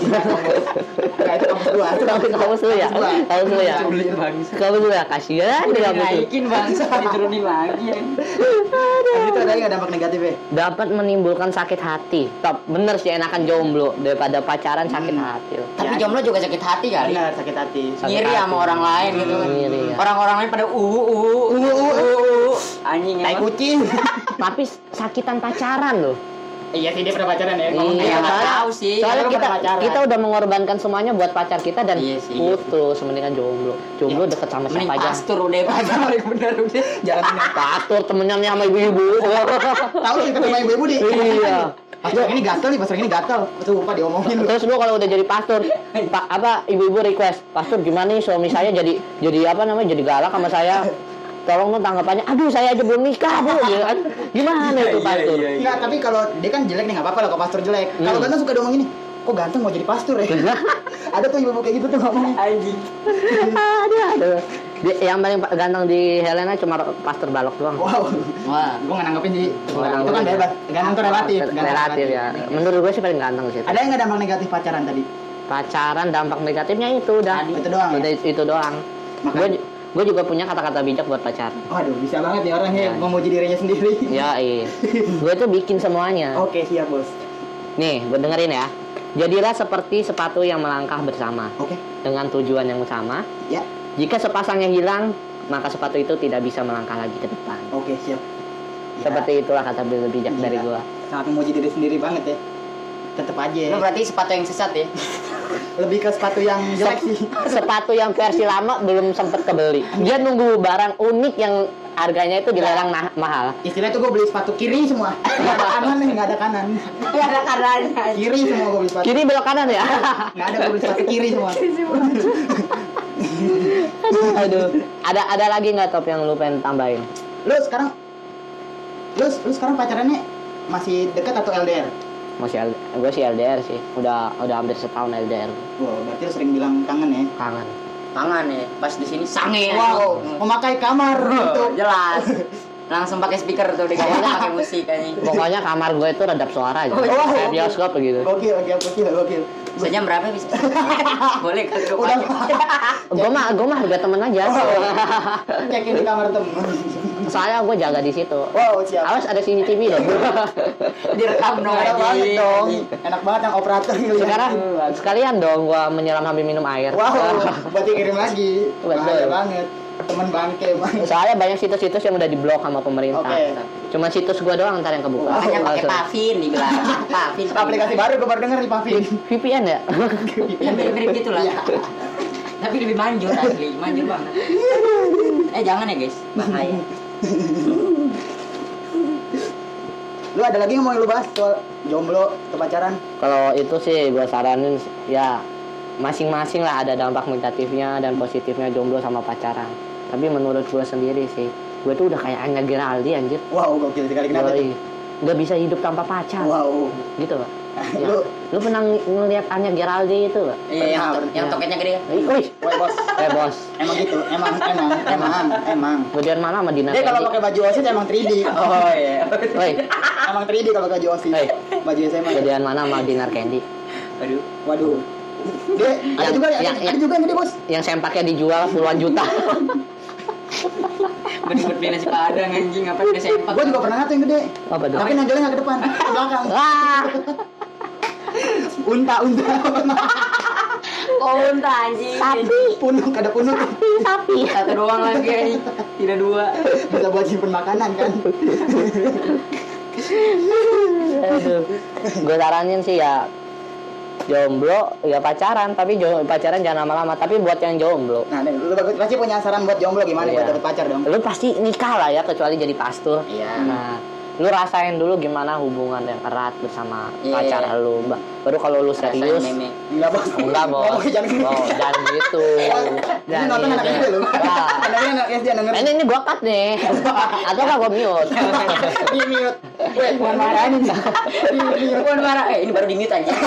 Nah, itu kampus gua. Itu
Kamu (laughs) kamu sulit ya?
Kampus.
Kamu sulit ya?
Sulit.
Kamu sulit ya? Kasihan dia kamu tuh.
Dinaikin bangsa, (laughs) diturunin lagi. ya.
Itu ada nggak dampak negatif ya?
Dapat menimbulkan sakit hati. Top, bener sih enakan jomblo daripada pacaran sakit
Hmm.
hati.
Tapi jomblo juga sakit hati kali.
Benar, sakit hati.
Ngiri sama orang lain gitu kan.
Ya.
Orang-orang lain pada uh uh uh uh uh. Anjing
Tai kucing.
Tapi sakitan pacaran loh.
Iya sih dia pernah pacaran ya.
Iya,
Ya
dia.
nggak tahu sih.
Soalnya kita
pacaran.
kita udah mengorbankan semuanya buat pacar kita dan
Iya sih.
putus mendingan jomblo. Jomblo deket sama siapa aja.
pastur udah pastur paling bener udah.
Jalan ini.
Pastor temennya nih sama ibu-ibu. (laughs)
Tahu sih ketemu ibu-ibu di.
iya.
Pastor ini gatel nih, pastor ini gatel. Sumpah diomongin.
Terus lu kalau udah jadi pastor, pak apa ibu-ibu request, pastor gimana nih suami saya jadi jadi apa namanya jadi galak sama saya. Tolong dong tanggapannya, aduh saya aja belum nikah bu, gitu (laughs) kan? Gimana itu pastor?
Enggak, tapi kalau dia kan jelek nih enggak apa-apa lah kalau pastor jelek. Kalau
Hmm.
ganteng suka diomongin nih. kok ganteng mau jadi pastor ya (laughs) ada tuh ibu kayak gitu tuh ngomongnya
Anjing. (laughs)
aduh. Di- yang paling pa- ganteng di Helena cuma Pastor Balok doang.
wow
Wah.
gue nggak nanggepin sih itu kan bebas ganteng tuh relatif ganteng
relatif ya. Menurut gue sih paling ganteng sih.
ada yang nggak dampak negatif pacaran tadi
Pacaran dampak negatifnya itu udah.
itu doang ya?
Udah itu doang. Gue gue juga punya kata-kata bijak buat pacaran.
waduh bisa banget nih orangnya
Ya.
memuji dirinya sendiri
Ya, (laughs) iya. gue tuh bikin semuanya.
oke siap bos
Nih, gue dengerin ya. Jadilah seperti sepatu yang melangkah bersama
oke
dengan tujuan yang sama.
ya
Jika sepasangnya hilang, maka sepatu itu tidak bisa melangkah lagi ke depan.
oke siap Ya,
Seperti itulah kata bijak
Gila.
dari gua.
sangat memuji diri sendiri banget ya tetep aja
Lu berarti sepatu yang sesat ya? (laughs)
lebih ke sepatu yang jelek sih (laughs)
sepatu yang versi lama belum sempet kebeli. Dia nunggu barang unik yang harganya itu dilarang nah- mahal.
istilah itu gue beli sepatu kiri semua (laughs) nggak ada kanan nih nggak ada kanan
Gak ada kanannya.
kiri semua gue beli sepatu
Kiri belok kanan ya.
nggak ada gue beli sepatu kiri semua
Aduh. Ada ada lagi nggak top yang lu pengen tambahin?
lu sekarang lu lu sekarang pacarannya masih dekat atau LDR
Masih gue sih LDR sih. Udah udah hampir setahun LDR.
wow berarti sering bilang kangen ya
Kangen.
Tangan ya, pas di sini sange.
wow memakai kamar (laughs) gitu
Jelas. Langsung pakai speaker tuh di kamarnya pakai musik anjing.
Pokoknya kamar gue itu redap suara aja.
Oh,
Kayak
oh.
bioskop begitu.
gokil gokil gokil
Sejam berapa bisa? (laughs) Boleh kali gue
udah
Gue mah gue mah harga temen aja.
cekin di kamar temen
Soalnya gue jaga di situ.
wow siap
Awas ada CCTV dong.
direkam dong
enak banget dong enak banget yang operator ngeliat.
Sekarang sekalian dong gue menyelam sambil minum air.
wow (laughs) berarti kirim lagi
Betul.
bahaya banget temen bangke bang
Soalnya banyak situs-situs yang udah diblok sama pemerintah.
Oke.
Cuma situs gua doang ntar yang kebuka.
Makanya pakai
Langsung.
pavin dibilang. Pavin.
aplikasi baru gue baru denger nih Pavin
VPN ya?
Ya mirip-mirip gitu lah.
Iya.
Tapi lebih manjur asli, manjur banget. Eh jangan ya guys, bahaya.
lu ada lagi yang mau lu bahas soal jomblo atau pacaran
Kalau itu sih gua saranin ya masing-masing lah ada dampak negatifnya dan positifnya jomblo sama pacaran. Tapi menurut gua sendiri sih, gue tuh udah kayak Anya Geraldi anjir.
wow gokil sekali kenapa tuh?
Yoi. Nggak bisa hidup tanpa pacar.
wow
Gitu Pak. (laughs) Ya.
lu
Lu pernah ng- ngeliat Anya Geraldi itu Pak?
Iya, yang,
Pernah,
yang
pernah.
toketnya gede.
Wih, wih.
Woi bos
Eh bos,
emang gitu emang emang emang emang
kemudian mana sama Dina
dia kalau pakai baju osis emang 3D (laughs)
Oh iya.
Woi,
emang 3D kalau pakai baju osis
Hei.
baju SMA
kejadian mana sama Dinar Candy?
Aduh.
waduh dia ada
Yang-
juga ya
yang-
ada juga yang gede bos
Yang sempaknya dijual puluhan juta. (laughs)
Mending buat beli nasi padang anjing apa udah sempak.
gua juga pernah ngeliat yang gede
Apa tuh?
tapi nonjolnya nggak ke depan ke belakang
Wah,
unta unta
Oh, unta anjing.
sapi,
punuk ada punuk
sapi.
Satu doang lagi anjing. Tidak dua.
bisa buat simpen makanan kan
Aduh. Gue saranin sih ya jomblo ya pacaran tapi jo- pacaran jangan lama-lama tapi buat yang jomblo
nah lu pasti punya saran buat jomblo gimana
Iya.
buat dapet pacar dong
lu pasti nikah lah ya kecuali jadi pastor
Iya.
nah lu rasain dulu gimana hubungan yang erat bersama
Iya.
pacar lu mbak. Baru kalau lu serius
enggak bos.
Enggak bos.
Oh, jangan gitu
jangan (laughs) gitu.
Ini
jangan
nonton anak
gitu.
SD lu
Wah.
anaknya anak SD denger.
Ini ini gua cut nih. (laughs) Atau nggak gua mute?
Di mute. Weh bukan marah ini di mute.
Bukan marah. Eh, ini baru di mute aja. (laughs)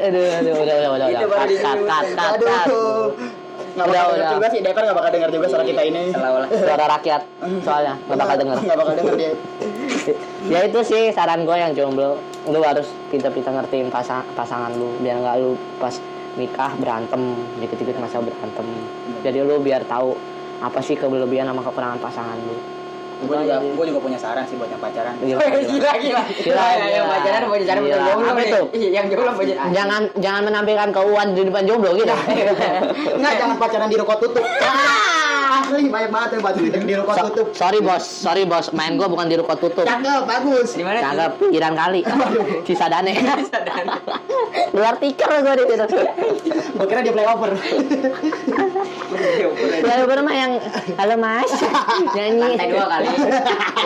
aduh aduh
baru
cut cut
di-mute.
cut cut cut.
Aduh nggak
Udah,
bakal denger
udah.
juga sih Deper nggak bakal denger juga suara kita ini.
Suara rakyat soalnya. Nggak bakal denger.
Nggak bakal denger dia. (laughs)
Ya itu sih saran gue yang jomblo. Lu harus pintar-pintar ngertiin pasang pasangan lu biar nggak lu pas nikah berantem dikit-dikit masa berantem. Jadi lu biar tahu apa sih kelebihan sama kekurangan pasangan lu
gue juga gue juga punya saran sih buat yang pacaran
Gila,
Weh,
gila.
Gila, gila.
Gila,
Yang- Yang
gila.
pacaran cara
Gila.
bukan jomblo
Apa itu?
Iya, Yang jomblo jadi
jangan jangan menampilkan keuangan di depan jomblo gitu
Enggak, jangan pacaran di ruko tutup. (laughs) Asli banyak banget yang baju di, ruko
So-
tutup.
sorry bos sorry bos main gue bukan di ruko tutup
Cakep, bagus.
Di mana?
Cakep, pinggiran kali. (laughs) Sisa dane. Luar tikar gue di situ.
Gue kira dia playover.
Lalu pernah yang halo mas (laughs) nyanyi.
Lantai dua kali.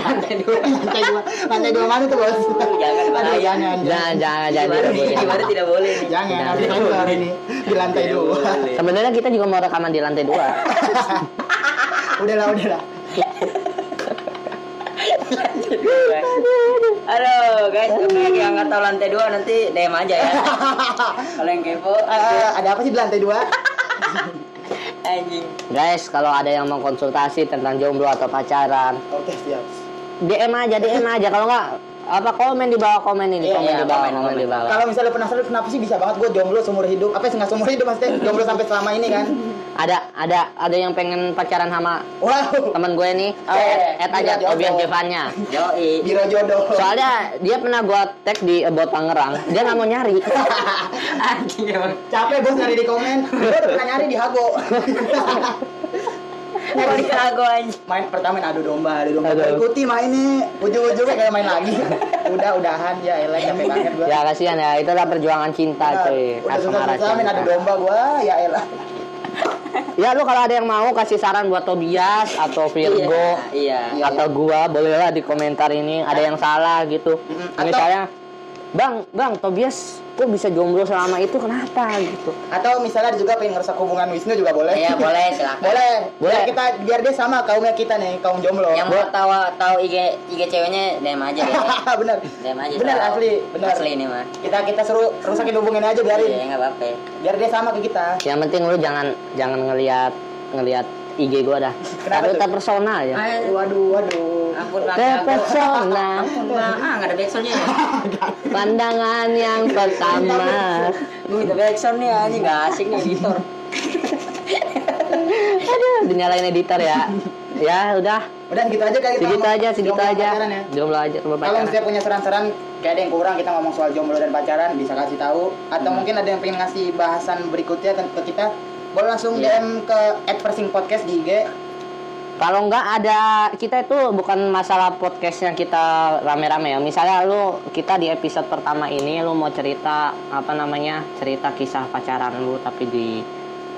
Lantai dua.
lantai dua, lantai dua mana tuh bos?
Jangan,
Aduh, jangan,
Jangan jangan jangan. Disebutin.
gimana tidak boleh.
Jangan,
Jangan.
nanti keluar ini di lantai dua.
Sebenarnya kita juga mau rekaman di lantai dua. (laughs)
Udahlah, udahlah.
Aduh guys, bagi yang nggak tahu lantai dua nanti DM aja ya. (laughs) Kalau yang kepo,
Eh, ada apa sih di lantai dua? (laughs)
anjing.
Guys, kalau ada yang mau konsultasi tentang jomblo atau pacaran,
Oke siap.
DM aja, DM aja. Kalau nggak apa komen di bawah komen ini,
Iya,
komen
iya,
di bawah,
komen,
komen,
komen.
di bawah.
Kalau misalnya penasaran kenapa sih bisa banget gue jomblo seumur hidup? Apa sih nggak seumur hidup maksudnya? Jomblo sampai selama ini kan?
Ada ada ada yang pengen pacaran sama
Wow.
teman gue nih.
Oh,
add, add aja Tobias. Jevannya.
Yoi.
Biro jodoh.
Soalnya dia pernah gua tag di About Tangerang, dia nggak mau nyari. (laughs)
Capek bos nyari di komen. Gue udah pernah nyari di Hago. (laughs)
Dirago anjing.
main pertama main adu domba, adu domba. Gua ikuti main ini, ujung-ujungnya kayak main lagi. (laughs) udah udahan ya elah capek (laughs) banget gua.
ya kasihan ya, itulah perjuangan cinta
Nah,
cuy.
udah
Asmara
susah-susah main adu domba gua, ya elah. (laughs)
Ya lu kalau ada yang mau kasih saran buat Tobias atau Virgo
Iya.
Iya,
atau gua bolehlah di komentar ini ada yang salah gitu.
Atau-
Misalnya, Bang, Bang, Tobias kok bisa jomblo selama itu kenapa gitu.
Atau misalnya juga pengen ngerusak hubungan Wisnu juga boleh.
Iya, boleh (laughs) silakan.
boleh.
Boleh.
Biar kita biar dia sama kaumnya kita nih, kaum jomblo.
Yang mau tahu tahu IG IG ceweknya DM aja deh. (laughs)
bener.
DM aja.
Bener
tahu.
asli, bener.
Asli ini mah.
Kita kita suruh rusakin hubungan aja
Iya,
biarin.
enggak apa-apa.
Biar dia sama ke kita.
Yang penting lu jangan jangan ngelihat ngelihat IG gua dah.
Tuh?
terpersona ya.
Waduh, waduh.
Ampun.
Terpesona
Ampun. Ah, enggak ada backsoundnya ya. (laughs)
pandangan yang pertama.
Gue minta backsound nih anjing enggak asik nih editor. (laughs)
Aduh, dinyalain editor ya. Ya udah,
Udah gitu aja kali kita
segitu aja, segitu
jomblo
aja.
pacaran ya.
Jomblo aja, jomblo
Kalau
pacaran.
misalnya punya saran-saran kayak ada yang kurang kita ngomong soal jomblo dan pacaran bisa kasih tahu atau
Hmm.
mungkin ada yang pengen ngasih bahasan berikutnya ke kita boleh langsung
Iya.
DM ke @persingpodcast di IG.
Kalau nggak ada kita itu bukan masalah podcastnya kita rame-rame ya. Misalnya lu kita di episode pertama ini lu mau cerita apa namanya cerita kisah pacaran lu tapi di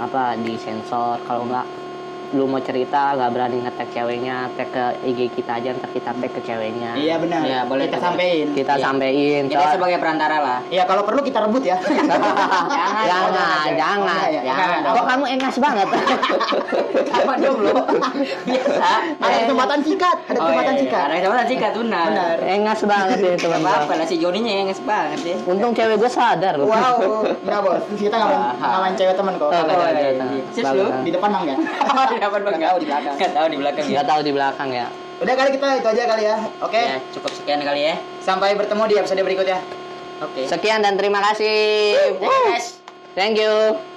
apa di sensor. Kalau nggak lu mau cerita nggak berani ngetek ceweknya, tag ke IG kita aja ntar kita tag ke ceweknya.
Iya benar.
Iya, boleh
kita sampein.
Kita
Iya.
sampein.
Kita
soal-
sebagai perantara lah.
Iya kalau perlu kita rebut ya. (laughs)
jangan, jangan,
Oh,
jangan.
enggak ya?
Jangan.
Enggak.
Kok kamu engas banget? (laughs)
Apa jomblo? Biasa.
Ada kesempatan sikat, ada
Oh,
kesempatan
iya, iya.
sikat.
Ada kesempatan sikat benar.
Benar.
engas banget ya teman
apa-apa lah si Joninya yang nges banget ya.
Untung cewek gue sadar.
Wow, (laughs) enggak bos. Kita nggak main, nggak cewek teman kok.
Oh, nggak
iya, iya. Lu?
Di depan mah enggak.
Di depan
Nggak tahu di belakang.
Enggak tahu di belakang ya.
Nggak tahu di belakang ya.
Udah kali kita itu aja kali ya. Oke.
Ya, cukup sekian kali ya.
Sampai bertemu di episode berikutnya.
Oke.
Sekian dan terima kasih. Thank you.